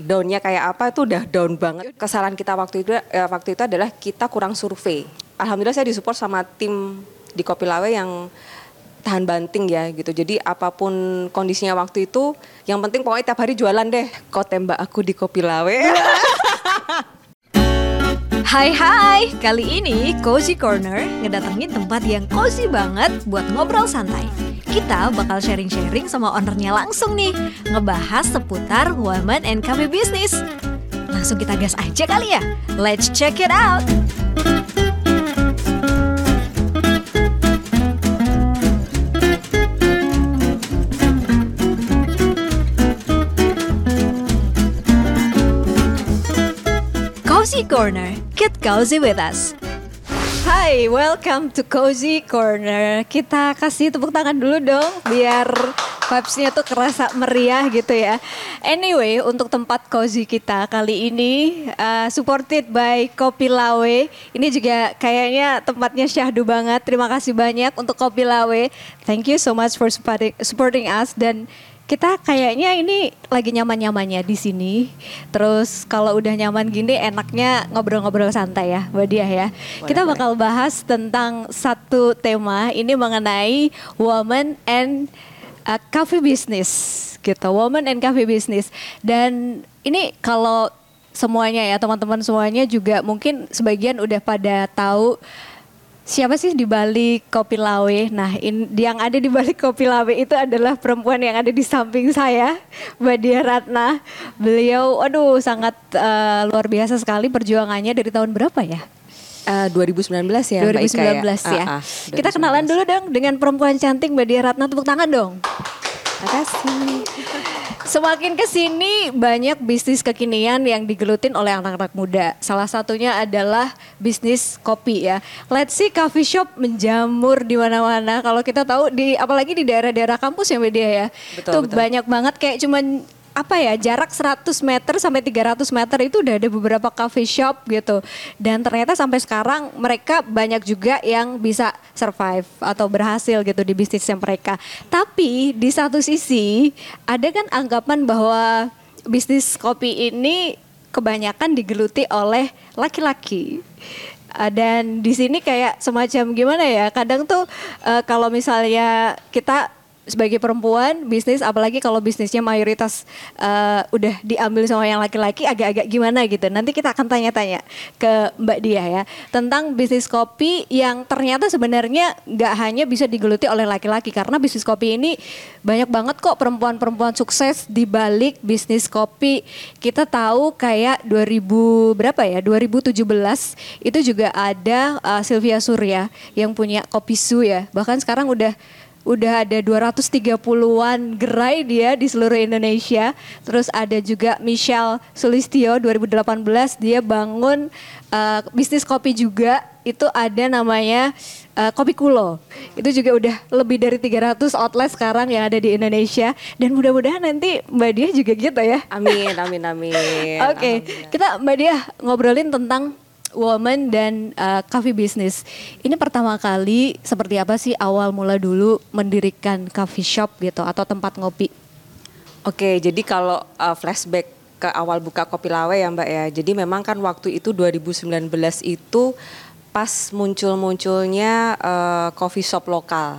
downnya kayak apa itu udah down banget. Kesalahan kita waktu itu eh, waktu itu adalah kita kurang survei. Alhamdulillah saya disupport sama tim di Kopi Lawe yang tahan banting ya gitu. Jadi apa pun kondisinya waktu itu, yang penting pokoknya tiap hari jualan deh. Kau tembak aku di Kopi Lawe. Hai hai, kali ini Cozy Corner ngedatengin tempat yang cozy banget buat ngobrol santai. Kita bakal sharing-sharing sama ownernya langsung nih, ngebahas seputar women and cafe business. Langsung kita gas aja kali ya, let's check it out. Cozy Corner, get cozy with us. Hai, welcome to Cozy Corner. Kita kasih tepuk tangan dulu dong, biar vibes-nya tuh kerasa meriah gitu ya. Anyway, untuk tempat cozy kita kali ini uh, supported by Kopi Lawe. Ini juga kayaknya tempatnya syahdu banget. Terima kasih banyak untuk Kopi Lawe. Thank you so much for supporting, supporting us dan kita kayaknya ini lagi nyaman-nyamannya di sini. Terus kalau udah nyaman gini enaknya ngobrol-ngobrol santai ya, Mbak Diah ya. Boleh, kita boleh. bakal bahas tentang satu tema ini mengenai woman and uh, cafe business gitu. Woman and cafe business. Dan ini kalau semuanya ya teman-teman semuanya juga mungkin sebagian udah pada tahu siapa sih di balik Kopi Lawe? Nah, in, yang ada di balik Kopi Lawe itu adalah perempuan yang ada di samping saya, Mbak Dia Ratna. Beliau, aduh, sangat eh, luar biasa sekali perjuangannya dari tahun berapa ya? Eh, 2019 ya Mbak 2019 Ika ya. Ah, ah, Kita 2019. kenalan dulu dong dengan perempuan cantik Mbak Dia Ratna. Tepuk tangan dong. Makasih. Semakin ke sini banyak bisnis kekinian yang digelutin oleh anak-anak muda. Salah satunya adalah bisnis kopi ya. Let's see coffee shop menjamur di mana-mana. Kalau kita tahu di apalagi di daerah-daerah kampus ya media ya. Betul, Tuh betul. banyak banget kayak cuman apa ya jarak 100 meter sampai 300 meter itu udah ada beberapa coffee shop gitu. Dan ternyata sampai sekarang mereka banyak juga yang bisa survive atau berhasil gitu di bisnisnya mereka. Tapi di satu sisi ada kan anggapan bahwa bisnis kopi ini kebanyakan digeluti oleh laki-laki. Uh, dan di sini kayak semacam gimana ya kadang tuh uh, kalau misalnya kita sebagai perempuan bisnis apalagi kalau bisnisnya mayoritas uh, udah diambil sama yang laki-laki agak-agak gimana gitu. Nanti kita akan tanya-tanya ke Mbak Dia ya tentang bisnis kopi yang ternyata sebenarnya nggak hanya bisa digeluti oleh laki-laki karena bisnis kopi ini banyak banget kok perempuan-perempuan sukses di balik bisnis kopi. Kita tahu kayak 2000 berapa ya 2017 itu juga ada uh, Sylvia Surya yang punya kopi su ya. Bahkan sekarang udah udah ada 230-an gerai dia di seluruh Indonesia. Terus ada juga Michelle Sulistyo 2018 dia bangun uh, bisnis kopi juga. Itu ada namanya uh, Kopi Kulo. Itu juga udah lebih dari 300 outlet sekarang yang ada di Indonesia dan mudah-mudahan nanti Mbak Dia juga gitu ya. Amin, amin, amin. Oke, kita Mbak Dia ngobrolin tentang woman dan uh, coffee business. Ini pertama kali seperti apa sih awal mula dulu mendirikan coffee shop gitu atau tempat ngopi? Oke, jadi kalau uh, flashback ke awal buka Kopi Lawe ya Mbak ya. Jadi memang kan waktu itu 2019 itu pas muncul-munculnya uh, coffee shop lokal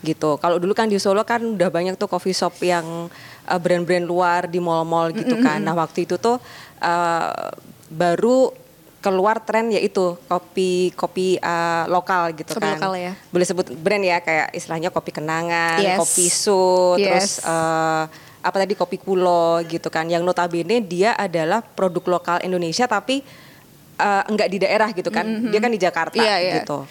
gitu. Kalau dulu kan di Solo kan udah banyak tuh coffee shop yang uh, brand-brand luar di mall-mall gitu kan. Nah waktu itu tuh uh, baru keluar tren yaitu kopi kopi uh, lokal gitu Kopi kan. lokal ya. Boleh sebut brand ya kayak istilahnya kopi kenangan, Yes. kopi su, terus Yes. eh, apa tadi kopi kulo gitu kan. Yang notabene dia adalah produk lokal Indonesia tapi eh, enggak di daerah gitu kan. Dia kan di Jakarta Iya, iya. gitu.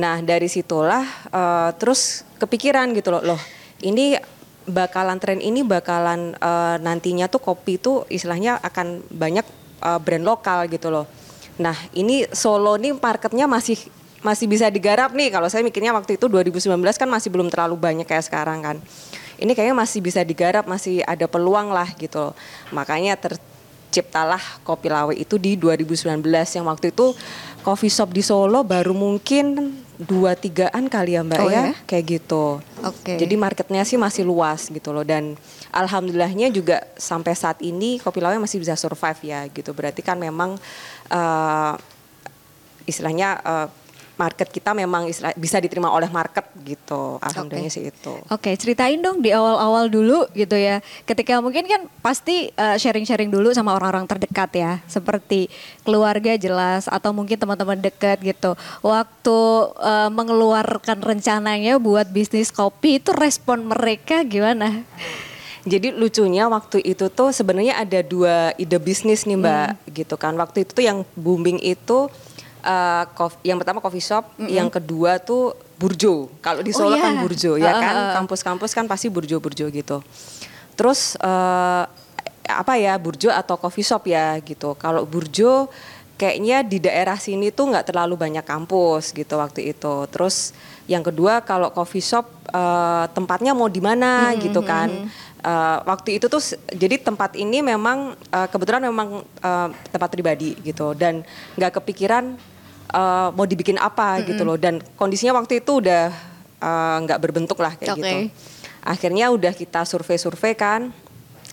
Nah, dari situlah eh, terus kepikiran gitu loh, loh ini bakalan tren ini bakalan eh, nantinya tuh kopi tuh istilahnya akan banyak eh, brand lokal gitu loh. Nah, ini Solo nih marketnya masih masih bisa digarap nih. Kalau saya mikirnya waktu itu 2019 kan masih belum terlalu banyak kayak sekarang kan. Ini kayaknya masih bisa digarap, masih ada peluang lah gitu. Makanya ter- ciptalah Kopi Lawe itu di 2019 yang waktu itu coffee shop di Solo baru mungkin dua tigaan kali ya mbak Oh, ya ya? kayak gitu. Oke. Jadi marketnya sih masih luas gitu loh dan alhamdulillahnya juga sampai saat ini Kopi Lawe masih bisa survive ya gitu. Berarti kan memang eh, istilahnya eh, market kita memang istilah- bisa diterima oleh market gitu. Alhamdulillahnya sih itu. Oke, ceritain dong di awal-awal dulu gitu ya. Ketika mungkin kan pasti uh, sharing-sharing dulu sama orang-orang terdekat ya, seperti keluarga jelas atau mungkin teman-teman dekat gitu. Waktu uh, mengeluarkan rencananya buat bisnis kopi itu respon mereka gimana? Jadi lucunya waktu itu tuh sebenarnya ada dua ide bisnis nih mbak, Hmm. gitu kan. Waktu itu tuh yang booming itu uh, kof- yang pertama coffee shop, yang kedua tuh burjo. Kalau di Oh, Solo iya. kan burjo ya Uh, kan, kampus-kampus kan pasti burjo-burjo gitu. Terus uh, apa ya burjo atau coffee shop ya gitu. Kalau burjo kayaknya di daerah sini tuh nggak terlalu banyak kampus gitu waktu itu. Terus yang kedua kalau coffee shop uh, tempatnya mau di mana gitu kan. Uh, waktu itu tuh jadi tempat ini memang uh, kebetulan memang uh, tempat pribadi gitu dan nggak kepikiran uh, mau dibikin apa gitu loh dan kondisinya waktu itu udah uh, nggak berbentuk lah kayak Oke. gitu. Akhirnya udah kita survei-survei kan,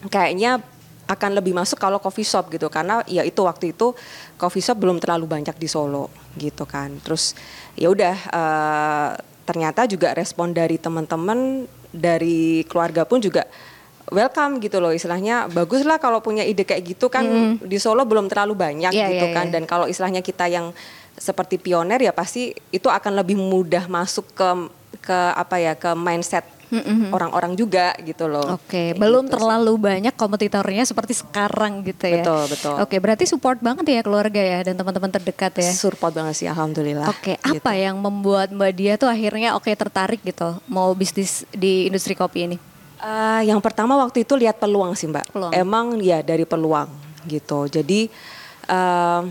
kayaknya akan lebih masuk kalau coffee shop gitu karena ya itu waktu itu coffee shop belum terlalu banyak di Solo gitu kan. Terus ya udah eh, ternyata juga respon dari teman-teman dari keluarga pun juga welcome gitu loh istilahnya bagus lah kalau punya ide kayak gitu kan di Solo belum terlalu banyak Iya, gitu iya, kan iya. dan kalau istilahnya kita yang seperti pioner ya pasti itu akan lebih mudah masuk ke ke apa ya ke mindset orang-orang juga gitu loh. Oke, Kayak belum gitu sih. terlalu banyak kompetitornya seperti sekarang gitu ya. Betul, betul. Oke, berarti support banget ya keluarga ya dan teman-teman terdekat ya. Support banget sih alhamdulillah. Oke, Gitu. apa yang membuat Mbak Dia tuh akhirnya oke tertarik gitu mau bisnis di industri kopi ini? Eh, yang pertama waktu itu lihat peluang sih mbak. Peluang. Emang ya dari peluang gitu. Jadi em,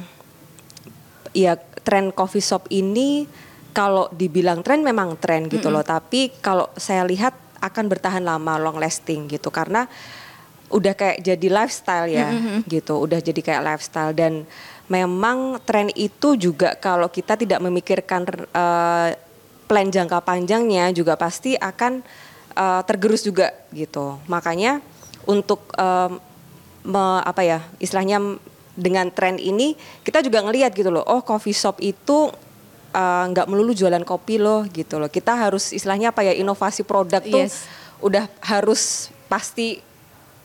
ya tren coffee shop ini kalau dibilang tren memang tren gitu loh. Tapi kalau saya lihat akan bertahan lama, long lasting gitu karena udah kayak jadi lifestyle ya gitu. Udah jadi kayak lifestyle dan memang tren itu juga kalau kita tidak memikirkan eh, plan jangka panjangnya juga pasti akan eh, tergerus juga gitu. Makanya untuk em, me- apa ya istilahnya dengan tren ini kita juga ngelihat gitu loh. Oh coffee shop itu eh, nggak melulu jualan kopi loh gitu loh. Kita harus istilahnya apa ya inovasi produk tuh Yes. udah harus pasti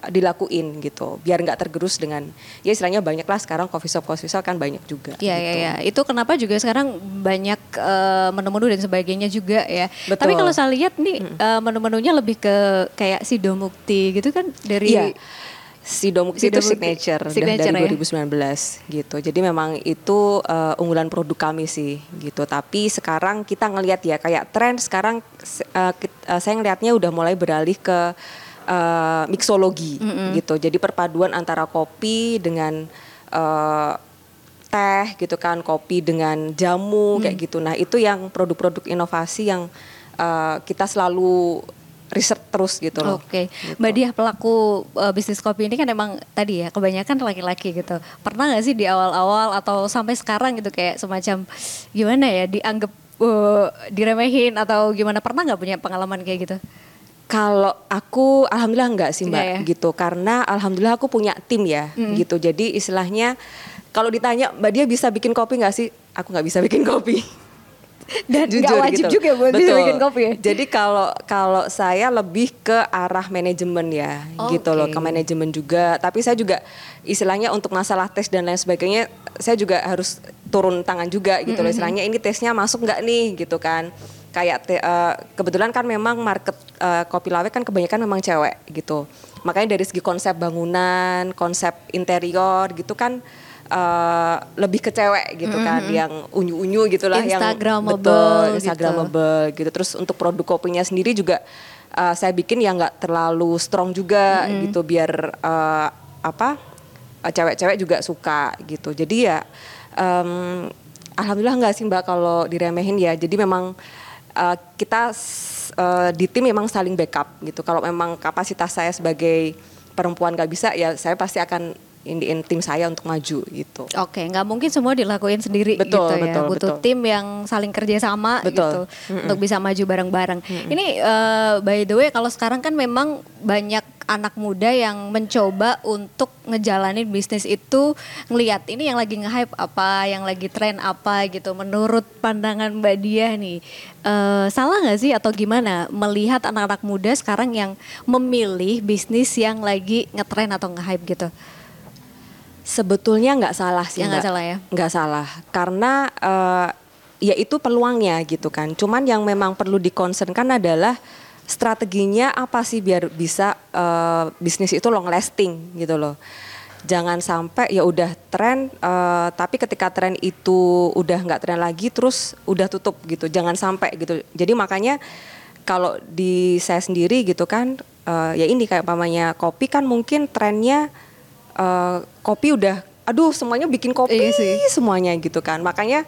dilakuin gitu biar nggak tergerus dengan ya istilahnya banyak lah sekarang coffee shop coffee shop kan banyak juga Iya, gitu. iya, iya. Itu kenapa juga sekarang banyak eh, menu-menu dan sebagainya juga ya. Betul. Tapi kalau saya lihat nih eh, menu-menunya lebih ke kayak Sido Mukti gitu kan dari Iya. Sido Mukti Sido itu signature, Signature dari ya? 2019 gitu. Jadi memang itu eh, unggulan produk kami sih gitu. Tapi sekarang kita ngelihat ya kayak tren sekarang se- eh, kit- eh, saya ngelihatnya udah mulai beralih ke eh, mixologi gitu. Jadi perpaduan antara kopi dengan eh, teh gitu kan, kopi dengan jamu kayak gitu. Nah, itu yang produk-produk inovasi yang eh, kita selalu riset terus gitu loh. Oke, Gitu. Mbak Diah pelaku uh, bisnis kopi ini kan emang tadi ya kebanyakan laki-laki gitu. Pernah nggak sih di awal-awal atau sampai sekarang gitu kayak semacam gimana ya dianggap uh, diremehin atau gimana? Pernah nggak punya pengalaman kayak gitu? Kalau aku alhamdulillah enggak sih Mbak Enggak ya? gitu karena alhamdulillah aku punya tim ya gitu. Jadi istilahnya kalau ditanya Mbak dia bisa bikin kopi nggak sih? Aku nggak bisa bikin kopi. Dan nggak wajib juga buat bisa gitu. Betul. bikin kopi ya? Jadi kalau kalau saya lebih ke arah manajemen ya gitu loh ke manajemen juga. Tapi saya juga istilahnya untuk masalah tes dan lain sebagainya saya juga harus turun tangan juga gitu loh istilahnya ini tesnya masuk nggak nih gitu kan. Kayak te- eh, kebetulan kan memang market eh, kopi lawe kan kebanyakan memang cewek gitu. Makanya dari segi konsep bangunan, konsep interior gitu kan eh, lebih ke cewek gitu kan yang unyu-unyu gitulah yang Instagramable betul gitu. Instagramable gitu. Terus untuk produk kopinya sendiri juga uh, saya bikin yang nggak terlalu strong juga gitu biar uh, apa uh, cewek-cewek juga suka gitu. Jadi ya um, alhamdulillah nggak sih Mbak kalau diremehin ya. Jadi memang uh, kita uh, di tim memang saling backup gitu. Kalau memang kapasitas saya sebagai perempuan nggak bisa ya saya pasti akan indiin tim saya untuk maju gitu. Oke, nggak mungkin semua dilakuin sendiri Betul, gitu ya. betul, Butuh betul. tim yang saling kerjasama Betul. gitu untuk bisa maju bareng-bareng. Ini eh, by the way kalau sekarang kan memang banyak anak muda yang mencoba untuk ngejalanin bisnis itu ngelihat ini yang lagi nge-hype apa, yang lagi tren apa gitu. Menurut pandangan Mbak Dia nih, eh, salah nggak sih atau gimana melihat anak-anak muda sekarang yang memilih bisnis yang lagi ngetren atau nge-hype gitu? Sebetulnya nggak salah sih. Nggak salah ya? Nggak salah karena eh, ya itu peluangnya gitu kan. Cuman yang memang perlu dikonsenkan adalah strateginya apa sih biar bisa eh, bisnis itu long lasting gitu loh. Jangan sampai ya udah tren eh, tapi ketika tren itu udah nggak tren lagi terus udah tutup gitu. Jangan sampai gitu. Jadi makanya kalau di saya sendiri gitu kan eh, ya ini kayak pamannya kopi kan mungkin trennya eh, kopi udah aduh semuanya bikin kopi Iya sih. semuanya gitu kan makanya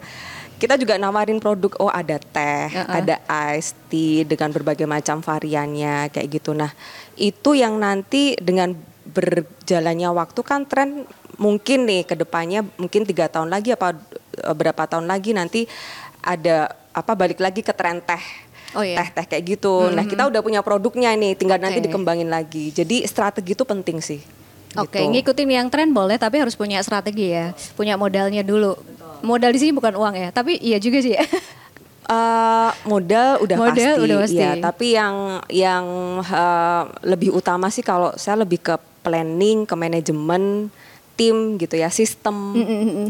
kita juga nawarin produk oh ada teh Uh-uh. ada ice tea dengan berbagai macam variannya kayak gitu nah itu yang nanti dengan berjalannya waktu kan tren mungkin nih ke depannya mungkin tiga tahun lagi apa eh, berapa tahun lagi nanti ada apa balik lagi ke tren teh Oh, iya. teh teh kayak gitu nah kita udah punya produknya nih tinggal nanti Oke. dikembangin lagi jadi strategi itu penting sih Oke, gitu. ngikutin yang tren boleh, tapi harus punya strategi ya, punya modalnya dulu. Modal di sini bukan uang ya, tapi iya juga sih. Eh, modal udah Modal pasti, udah pasti. ya. Tapi yang yang eh, lebih utama sih kalau saya lebih ke planning, ke manajemen tim gitu ya, sistem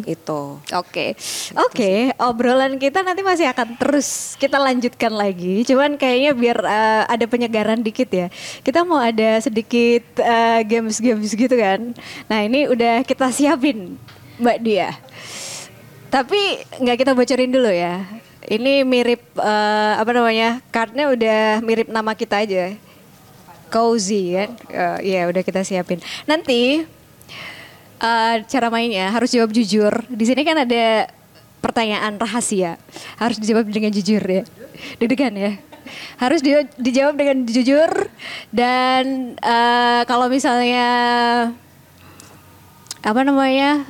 itu. Oke, oke, obrolan kita nanti masih akan terus kita lanjutkan lagi. Cuman kayaknya biar eh, ada penyegaran dikit ya. Kita mau ada sedikit eh, games-games gitu kan. Nah ini udah kita siapin, Mbak Dia. Tapi nggak kita bocorin dulu ya. Ini mirip eh, apa namanya? Cardnya udah mirip nama kita aja. Cozy kan? Eh, Iya udah kita siapin. Nanti eh, cara mainnya harus jawab jujur. Di sini kan ada pertanyaan rahasia. Harus dijawab dengan jujur ya. Deg-degan ya. Harus di- dijawab dengan jujur dan eh, kalau misalnya apa namanya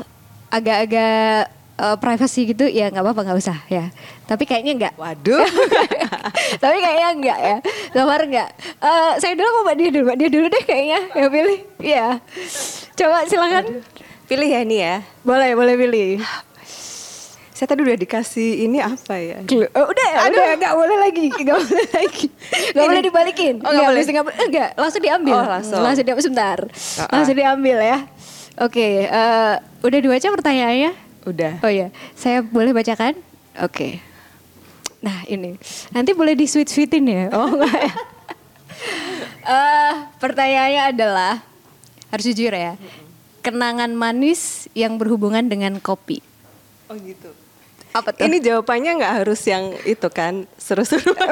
agak-agak eh, privacy gitu ya nggak apa-apa nggak usah ya. Tapi kayaknya nggak. Waduh. Tapi kayaknya enggak ya. Gambar enggak. Eh saya dulu apa Mbak Dia dulu? Mbak Dia dulu deh kayaknya yang pilih. Iya. Coba silakan. Pilih ya ini ya. Boleh, boleh pilih. Saya tadi udah dikasih ini apa ya? Oh, udah, udah enggak boleh lagi. Enggak boleh lagi. Enggak Ini. boleh dibalikin. Oh, nggak boleh. nggak. Enggak, langsung diambil. Oh, langsung. Langsung diambil sebentar. Ah. Langsung diambil ya. Oke, eh, udah dibaca pertanyaannya? Udah. Oh iya, saya boleh bacakan? Oke. Nah ini, nanti boleh di sweet sweetin ya? Oh enggak ya? Eh, pertanyaannya adalah, harus jujur ya, kenangan manis yang berhubungan dengan kopi. Oh gitu. Apa tuh? Ini jawabannya nggak harus yang itu kan seru-seru.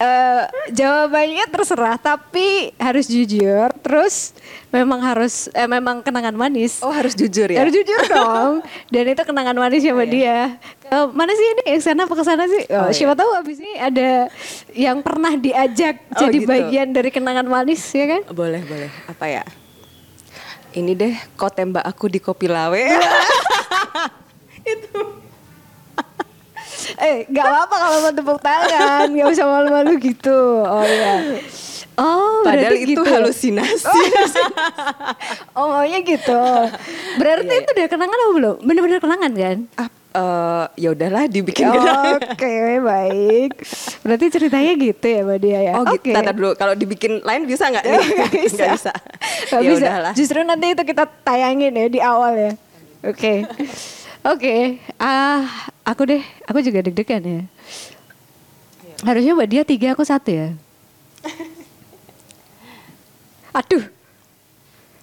Eh, jawabannya terserah, tapi harus jujur. Terus memang harus, eh, memang kenangan manis. oh harus jujur ya. Harus jujur dong. Dan itu kenangan manis sama dia. Eh, mana sih ini yang sana apa ke sana sih? Oh, Oh, siapa tahu abis ini ada yang pernah diajak Oh, jadi gitu. bagian dari kenangan manis ya kan? Boleh boleh. Apa ya? Ini deh kau tembak aku di kopi lawe. Eh, nggak apa-apa kalau mau tepuk tangan, nggak usah malu-malu gitu. Oh iya. Oh, Padahal berarti itu gitu. halusinasi. Oh, maunya gitu. Berarti Iya, itu udah kenangan apa belum? Bener-bener kenangan kan? Ah, eh, ya udahlah dibikin Oke, kenangan. baik. Berarti ceritanya gitu ya, Mbak Dia ya? Oh gitu. Oke. Tata dulu. Kalau dibikin lain bisa nggak nih? Nggak bisa. Nggak bisa. Nggak ya bisa. udahlah. Justru nanti itu kita tayangin ya di awal ya. Oke. Oke. Ah, aku deh. Aku juga deg-degan ya. Harusnya Mbak Dia tiga, aku satu ya. Aduh.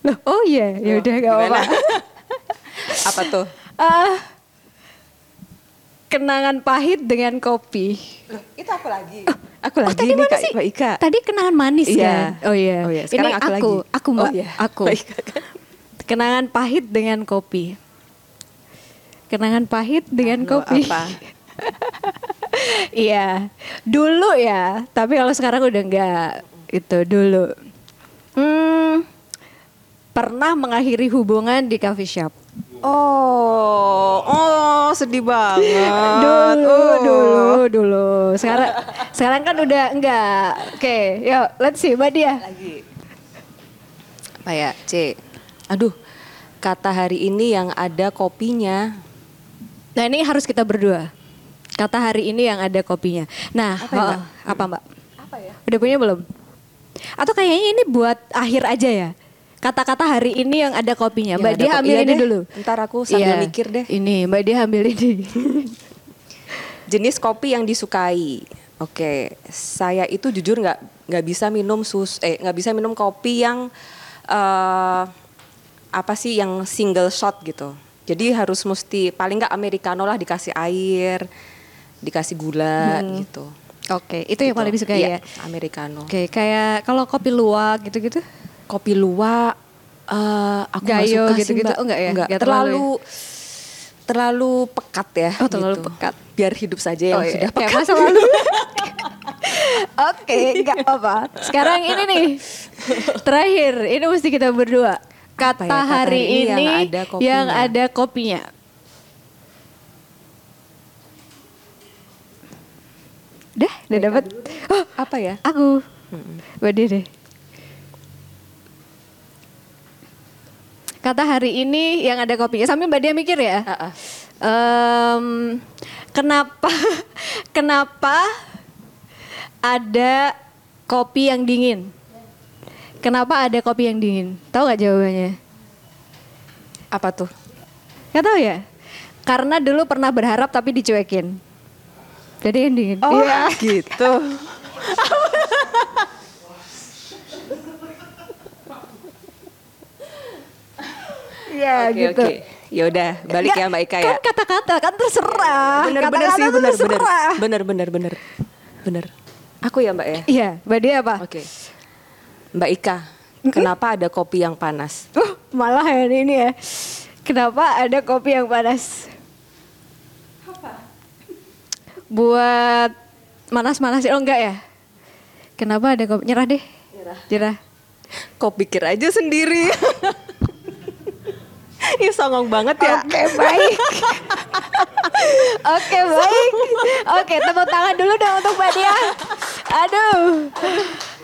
Loh, oh iya, ya udah gak apa-apa. Apa tuh? Ah, kenangan pahit dengan kopi. Loh, itu aku lagi. Oh, Aku lagi tadi nih mana Kak sih? Mbak Ika. Tadi kenangan manis Iya. kan? Oh iya. Oh iya, sekarang Ini aku aku, lagi. aku Mbak, Oh iya, aku. Mbak Ika kan. Kenangan pahit dengan kopi. Kenangan pahit dengan kopi. apa? iya. Dulu ya, tapi kalau sekarang udah enggak itu dulu. Hmm, pernah mengakhiri hubungan di coffee shop? Oh, oh sedih banget. Dulu, Oh. dulu, dulu. Sekarang, sekarang kan udah enggak. Oke, yuk, let's see, Mbak Dia. Lagi. Apa ya, C? Aduh, kata hari ini yang ada kopinya. Nah ini harus kita berdua. Kata hari ini yang ada kopinya. Nah, Apa ya, Mbak? oh, apa Mbak? Apa ya? Udah punya belum? Atau kayaknya ini buat akhir aja ya? Kata-kata hari ini yang ada kopinya. Yang Mbak ada Dia ko- ambil iya ini deh. dulu. Ntar aku sambil Iya, mikir deh. Ini Mbak Dia ambil ini. Jenis kopi yang disukai. Oke, saya itu jujur nggak nggak bisa minum sus eh nggak bisa minum kopi yang eh apa sih yang single shot gitu. Jadi harus mesti paling nggak americano lah dikasih air, dikasih gula gitu. Oke, itu yang Gitu. paling disukai Iya, ya. Americano. Oke, kayak kalau kopi luwak gitu-gitu. Kopi luwak eh aku Gayo suka sih, gitu-gitu. Mbak. Oh, nggak ya? Nggak, Nggak terlalu terlalu terlalu pekat ya. Oh, terlalu gitu. pekat. Biar hidup saja yang Oh, iya. sudah Kayak pekat. masa lalu. Oke, nggak apa-apa. Sekarang ini nih, terakhir, ini mesti kita berdua. Kata kata hari hari ini yang ada kopinya. yang ada kopinya. Dah, udah dapat. Oh, Apa ya? aku. Dia deh. Kata hari ini yang ada kopinya. Sambil Mbak Dia mikir ya. Ah, ah. Em, kenapa kenapa ada kopi yang dingin? Kenapa ada kopi yang dingin? Tahu nggak jawabannya? Apa tuh? Gak tahu ya. Karena dulu pernah berharap tapi dicuekin. Jadi yang dingin. Oh, Iya. gitu. Iya Oke, gitu. oke. Ya udah, balik Nggak, ya Mbak Ika ya. Kan kata-kata kan terserah. Bener bener Kata-kata sih, tuh bener bener. terserah. Bener bener. Aku ya Mbak ya. Iya, Mbak Dia apa? Oke. Mbak Ika, kenapa ada kopi yang panas? Uh, malah ya ini ya. Kenapa ada kopi yang panas? Buat manas-manasin oh enggak ya? Kenapa ada kopi? Nyerah deh. Nyerah. Nyerah. Kok pikir aja sendiri. Ih songong banget ya. Oke, baik. Oke, baik. Oke, tepuk tangan dulu dong untuk Mbak Dia. Aduh.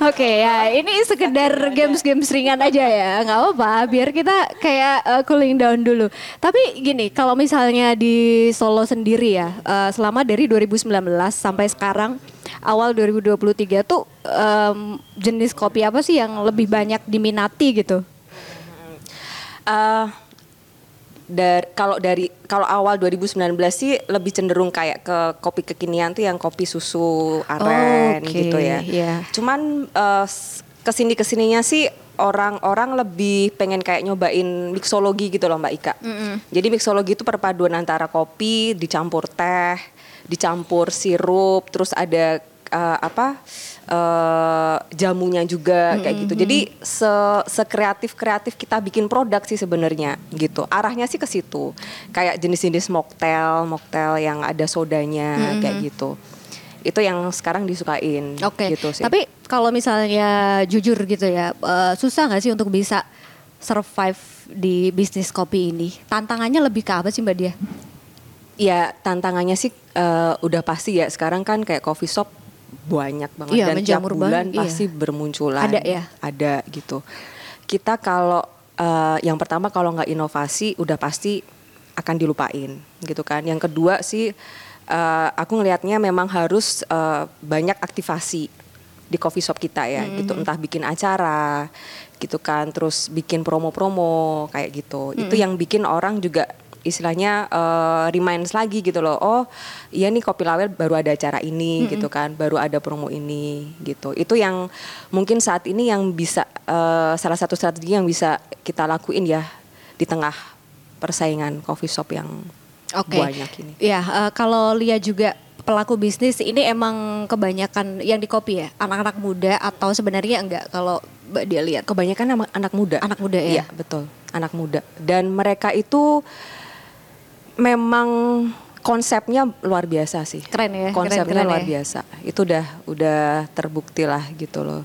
Oke ya, ini sekedar games-games ringan aja ya, nggak apa-apa. Biar kita kayak uh, cooling down dulu. Tapi gini, kalau misalnya di Solo sendiri ya, uh, selama dari 2019 sampai sekarang awal 2023 tuh um, jenis kopi apa sih yang lebih banyak diminati gitu? Eh, dari kalau dari kalau awal 2019 sih lebih cenderung kayak ke kopi kekinian tuh yang kopi susu aren Oke, gitu ya. iya. Cuman eh, s- ke sini ke sininya sih orang-orang lebih pengen kayak nyobain mixologi gitu loh Mbak Ika. Jadi mixologi itu perpaduan antara kopi dicampur teh, dicampur sirup, terus ada eh, apa eh, jamunya juga kayak gitu. Jadi se sekreatif kreatif kita bikin produk sih sebenarnya gitu. Arahnya sih ke situ. Kayak jenis-jenis mocktail, mocktail yang ada sodanya kayak gitu. Itu yang sekarang disukain Oke. gitu sih. Tapi kalau misalnya jujur gitu ya, eh, susah nggak sih untuk bisa survive di bisnis kopi ini? Tantangannya lebih ke apa sih Mbak Dia? Ya tantangannya sih eh, udah pasti ya sekarang kan kayak coffee shop banyak banget Iya, dan tiap bulan banget, iya. pasti bermunculan. Ada ya? Ada gitu. Kita kalau eh, yang pertama kalau nggak inovasi udah pasti akan dilupain gitu kan. Yang kedua sih eh, aku ngelihatnya memang harus eh, banyak aktivasi di coffee shop kita ya gitu entah bikin acara gitu kan terus bikin promo-promo kayak gitu itu yang bikin orang juga istilahnya eh, reminds lagi gitu loh oh iya nih kopi lawel baru ada acara ini gitu kan baru ada promo ini gitu. Itu yang mungkin saat ini yang bisa eh, salah satu strategi yang bisa kita lakuin ya di tengah persaingan coffee shop yang Oke. banyak ini. Ya, eh, kalau lihat juga pelaku bisnis ini emang kebanyakan yang di kopi ya, anak-anak muda atau sebenarnya enggak? Kalau Mbak Dia lihat? kebanyakan anak muda. Anak muda ya? Iya betul. Anak muda. Dan mereka itu memang konsepnya luar biasa sih. Keren ya, konsepnya keren-keren luar ya. biasa. Itu udah udah terbukti lah gitu loh.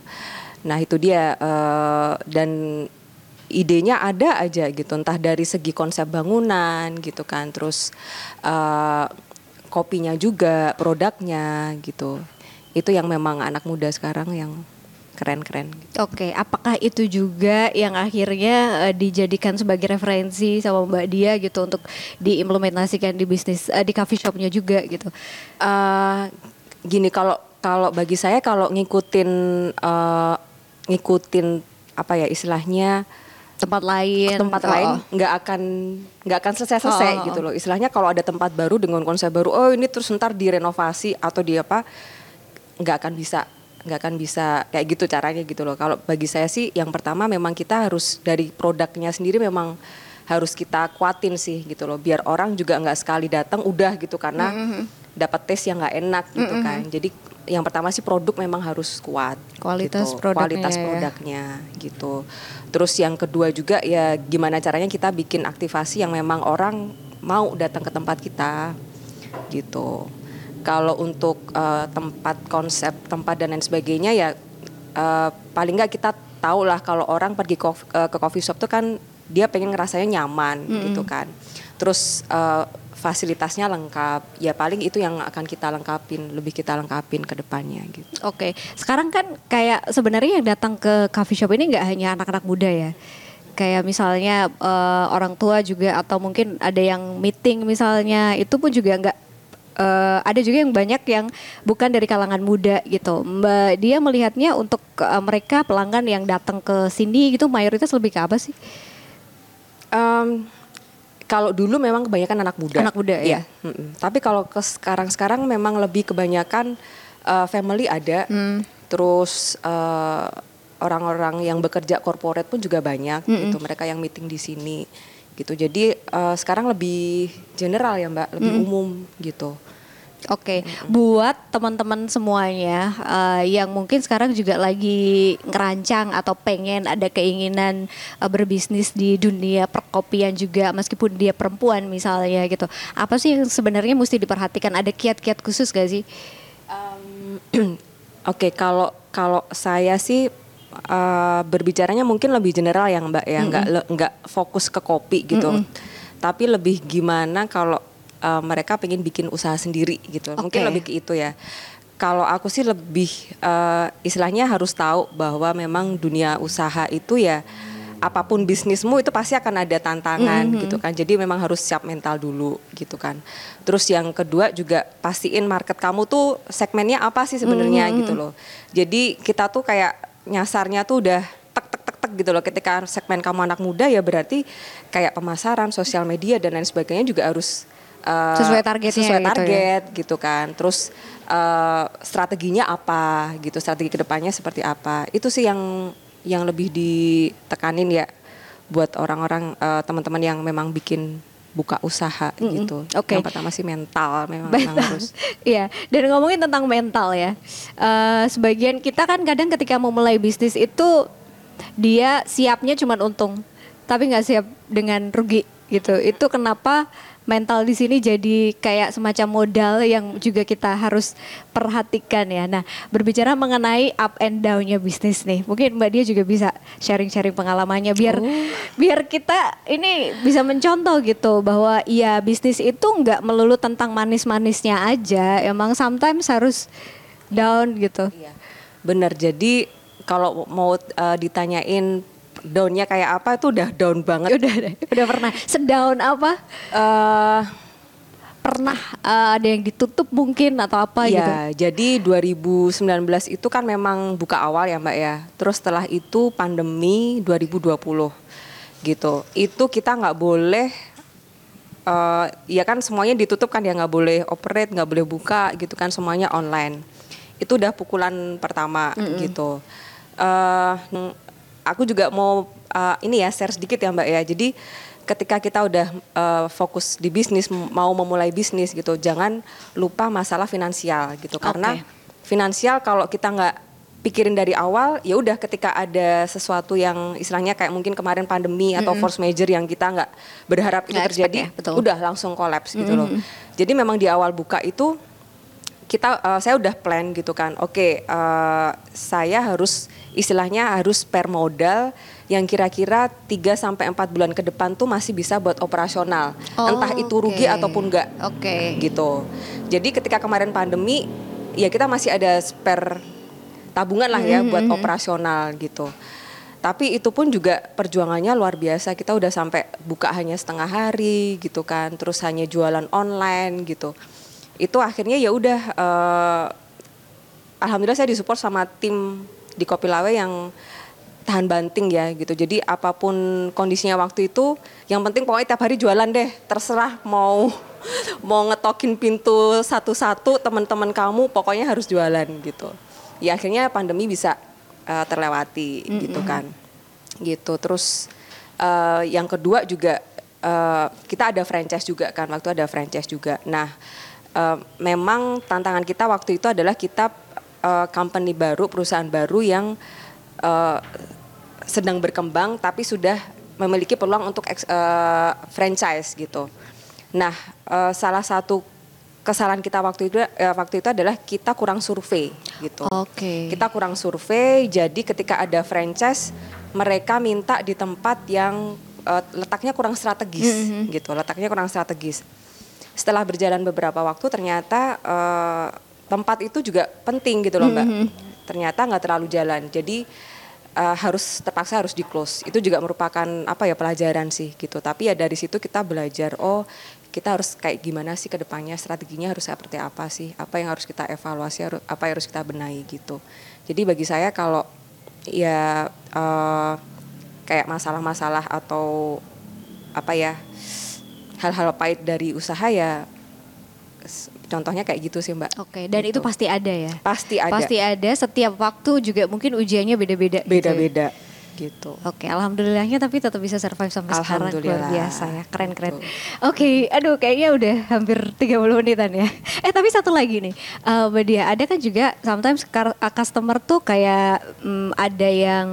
Nah itu dia eh, dan idenya ada aja gitu. Entah dari segi konsep bangunan gitu kan. Terus uh, kopinya juga produknya gitu. Itu yang memang anak muda sekarang yang keren-keren. Gitu. Oke, apakah itu juga yang akhirnya uh, dijadikan sebagai referensi sama Mbak Dia gitu untuk diimplementasikan di bisnis uh, di coffee shopnya juga gitu? Uh, gini kalau kalau bagi saya kalau ngikutin uh, ngikutin apa ya istilahnya tempat lain tempat oh. lain nggak akan nggak akan selesai selesai oh. gitu loh istilahnya kalau ada tempat baru dengan konsep baru oh ini terus ntar direnovasi atau di apa nggak akan bisa nggak akan bisa kayak gitu caranya gitu loh kalau bagi saya sih yang pertama memang kita harus dari produknya sendiri memang harus kita kuatin sih gitu loh biar orang juga nggak sekali datang udah gitu karena mm -hmm. dapat tes yang nggak enak gitu mm -hmm. kan jadi yang pertama sih produk memang harus kuat kualitas gitu. produknya kualitas ya. produknya gitu terus yang kedua juga ya gimana caranya kita bikin aktivasi yang memang orang mau datang ke tempat kita gitu kalau untuk uh, tempat konsep tempat dan lain sebagainya ya uh, paling nggak kita tahu lah kalau orang pergi ke, uh, ke coffee shop tuh kan dia pengen ngerasanya nyaman mm -hmm. gitu kan terus uh, fasilitasnya lengkap ya paling itu yang akan kita lengkapin lebih kita lengkapin ke depannya gitu. Oke, sekarang kan kayak sebenarnya yang datang ke coffee shop ini nggak hanya anak-anak muda ya. Kayak misalnya uh, orang tua juga atau mungkin ada yang meeting misalnya itu pun juga nggak uh, ada juga yang banyak yang bukan dari kalangan muda gitu. Mbak dia melihatnya untuk uh, mereka pelanggan yang datang ke sini gitu mayoritas lebih ke apa sih? Um, kalau dulu memang kebanyakan anak muda. Anak muda ya. Mm -mm. Tapi kalau ke sekarang-sekarang memang lebih kebanyakan uh, family ada. Mm. Terus orang orang-orang yang bekerja corporate pun juga banyak mm -mm. gitu. Mereka yang meeting di sini gitu. Jadi uh, sekarang lebih general ya Mbak, lebih mm. umum gitu. Oke, okay. mm-hmm. buat teman-teman semuanya uh, yang mungkin sekarang juga lagi ngerancang atau pengen ada keinginan uh, berbisnis di dunia perkopian juga, meskipun dia perempuan misalnya gitu, apa sih yang sebenarnya mesti diperhatikan? Ada kiat-kiat khusus gak sih? Um, Oke, okay, kalau kalau saya sih uh, berbicaranya mungkin lebih general yang Mbak ya, nggak mm-hmm. nggak fokus ke kopi gitu, mm-hmm. tapi lebih gimana kalau uh, mereka pengen bikin usaha sendiri gitu. Okay. Mungkin lebih ke itu ya. Kalau aku sih lebih uh, istilahnya harus tahu bahwa memang dunia usaha itu ya apa pun bisnismu itu pasti akan ada tantangan mm -hmm. gitu kan. Jadi memang harus siap mental dulu gitu kan. Terus yang kedua juga pastiin market kamu tuh segmennya apa sih sebenarnya mm -hmm. gitu loh. Jadi kita tuh kayak nyasarnya tuh udah tek tek tek tek gitu loh. Ketika segmen kamu anak muda ya berarti kayak pemasaran, sosial media dan lain sebagainya juga harus uh, sesuai targetnya sesuai gitu target ya? gitu kan terus uh, strateginya apa gitu strategi ke depannya seperti apa itu sih yang yang lebih ditekanin ya buat orang-orang uh, teman-teman yang memang bikin buka usaha mm -hmm. gitu. Oke. Okay. Yang pertama sih mental memang, memang harus. Iya. Dan ngomongin tentang mental ya. Uh, sebagian kita kan kadang ketika mau mulai bisnis itu dia siapnya cuma untung, tapi nggak siap dengan rugi gitu. Itu kenapa mental di sini jadi kayak semacam modal yang juga kita harus perhatikan ya. Nah, berbicara mengenai up and down-nya bisnis nih, mungkin Mbak Dia juga bisa sharing-sharing pengalamannya biar oh. biar kita ini bisa mencontoh gitu bahwa iya bisnis itu nggak melulu tentang manis-manisnya aja, emang sometimes harus down gitu. Iya. Bener. Jadi kalau mau uh, ditanyain downnya kayak apa itu udah down banget. Udah udah pernah. Sedown apa? Uh, pernah uh, ada yang ditutup mungkin atau apa ya, gitu? jadi 2019 itu kan memang buka awal ya Mbak ya. Terus setelah itu pandemi 2020 gitu. Itu kita nggak boleh uh, ya kan semuanya ditutup kan ya nggak boleh operate, nggak boleh buka gitu kan semuanya online. Itu udah pukulan pertama mm -hmm. gitu. Uh, aku juga mau uh, ini ya share sedikit ya Mbak ya. Jadi ketika kita udah uh, fokus di bisnis mau memulai bisnis gitu, jangan lupa masalah finansial gitu okay. karena finansial kalau kita nggak pikirin dari awal ya udah ketika ada sesuatu yang istilahnya kayak mungkin kemarin pandemi atau mm -hmm. force major yang kita nggak berharap itu terjadi ya, betul. udah langsung kolaps gitu mm -hmm. loh jadi memang di awal buka itu kita uh, saya udah plan gitu kan oke okay, uh, saya harus istilahnya harus per modal yang kira-kira 3 sampai 4 bulan ke depan tuh masih bisa buat operasional. Oh, Entah itu rugi ataupun enggak. Oke. Gitu. Jadi ketika kemarin pandemi ya kita masih ada spare tabungan lah ya buat operasional gitu. Tapi itu pun juga perjuangannya luar biasa. Kita udah sampai buka hanya setengah hari gitu kan, terus hanya jualan online gitu. Itu akhirnya ya udah eh, alhamdulillah saya disupport sama tim di Kopi Lawe yang tahan banting ya gitu. Jadi apa pun kondisinya waktu itu, yang penting pokoknya tiap hari jualan deh. Terserah mau mau ngetokin pintu satu-satu teman-teman kamu pokoknya harus jualan gitu. Ya akhirnya pandemi bisa eh, terlewati gitu kan. Gitu. Terus eh, yang kedua juga eh, kita ada franchise juga kan. Waktu ada franchise juga. Nah, eh, memang tantangan kita waktu itu adalah kita eh, company baru, perusahaan baru yang eh, sedang berkembang tapi sudah memiliki peluang untuk eh, franchise gitu. Nah, eh, salah satu kesalahan kita waktu itu eh, waktu itu adalah kita kurang survei gitu. Oke. Kita kurang survei, jadi ketika ada franchise mereka minta di tempat yang eh, letaknya kurang strategis gitu, letaknya kurang strategis. Setelah berjalan beberapa waktu ternyata eh, tempat itu juga penting gitu loh, Mbak. Ternyata nggak terlalu jalan. Jadi eh, harus terpaksa harus di close. Itu juga merupakan apa ya pelajaran sih gitu. Tapi ya dari situ kita belajar oh kita harus kayak gimana sih ke depannya strateginya harus seperti apa sih? Apa yang harus kita evaluasi, apa yang harus kita benahi gitu. Jadi bagi saya kalau ya eh, kayak masalah-masalah atau apa ya hal-hal pahit dari usaha ya contohnya kayak gitu sih mbak Oke, dan Gitu. itu pasti ada ya. pasti ada Pasti ada. Setiap waktu juga mungkin ujiannya beda-beda. gitu ya. beda-beda gitu Oke, alhamdulillahnya tapi tetap bisa survive sampai sekarang luar biasa ya, keren-keren. Betul. Oke, aduh kayaknya udah hampir 30 menitan ya. Eh tapi satu lagi nih, eh Mbak Dia, ada kan juga sometimes uh, customer tuh kayak mm, ada yang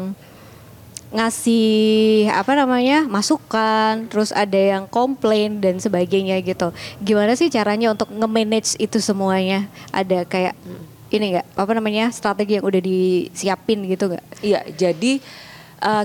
ngasih apa namanya masukan, terus ada yang komplain dan sebagainya gitu. Gimana sih caranya untuk nge-manage itu semuanya? Ada kayak ini nggak apa namanya strategi yang udah disiapin gitu nggak? Iya, jadi uh,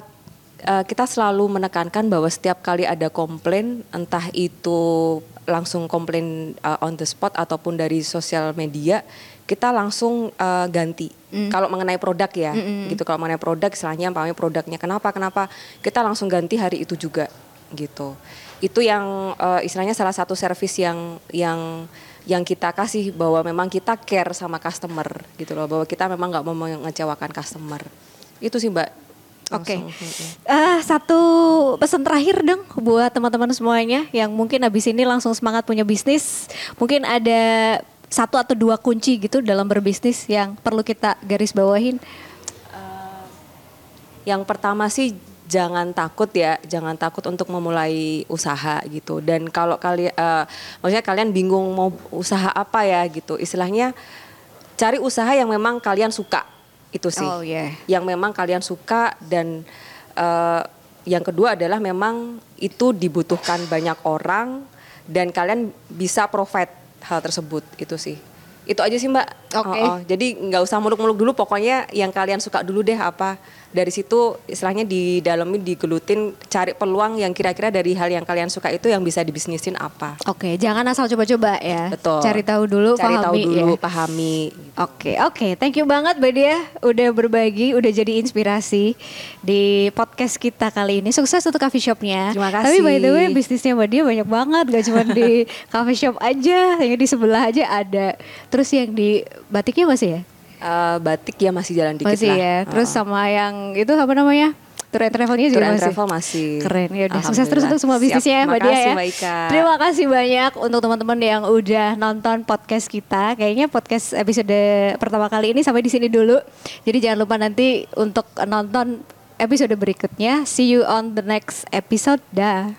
uh, kita selalu menekankan bahwa setiap kali ada komplain, entah itu langsung komplain uh, on the spot ataupun dari sosial media, kita langsung uh, ganti. Kalau mengenai produk ya, gitu. Kalau mengenai produk, istilahnya umpamanya produknya kenapa, kenapa, kita langsung ganti hari itu juga, gitu. Itu yang uh, istilahnya salah satu service yang yang yang kita kasih bahwa memang kita care sama customer gitu loh bahwa kita memang nggak mau mengecewakan customer itu sih mbak Oke. Langsung, mm-mm. Eh, satu pesan terakhir dong buat teman-teman semuanya yang mungkin habis ini langsung semangat punya bisnis. Mungkin ada satu atau dua kunci gitu dalam berbisnis yang perlu kita garis bawahin. yang pertama sih jangan takut ya jangan takut untuk memulai usaha gitu dan kalau kalian maksudnya kalian bingung mau usaha apa ya gitu istilahnya cari usaha yang memang kalian suka itu sih Oh, yeah. yang memang kalian suka dan eh, yang kedua adalah memang itu dibutuhkan banyak orang dan kalian bisa provide hal tersebut itu sih itu aja sih mbak Oke. Oh, oh. jadi nggak usah muluk-muluk dulu pokoknya yang kalian suka dulu deh apa dari situ istilahnya di dalamnya digelutin cari peluang yang kira-kira dari hal yang kalian suka itu yang bisa dibisnisin apa Oke, jangan asal coba-coba ya. betul Cari tahu dulu, cari pahami tahu dulu ya. pahami Oke, oke. Thank you banget Mbak Dia udah berbagi, udah jadi inspirasi di podcast kita kali ini. Sukses untuk coffee shopnya. Terima Tapi by the way, kasih. bisnisnya Mbak Dia banyak banget. Gak cuma di coffee shop aja, yang di sebelah aja ada. Terus yang di batiknya masih ya? Eh, batik ya masih jalan dikit masih lah ya. Terus Oh. sama yang itu apa namanya? Tour and travelnya Tour juga and masih. travel masih. Keren ya udah sukses terus untuk semua Siap. bisnisnya ya Mbak Dia ya. Mbak Ika. Terima kasih banyak untuk teman-teman yang udah nonton podcast kita. Kayaknya podcast episode pertama kali ini sampai di sini dulu. Jadi jangan lupa nanti untuk nonton episode berikutnya. See you on the next episode. Dah.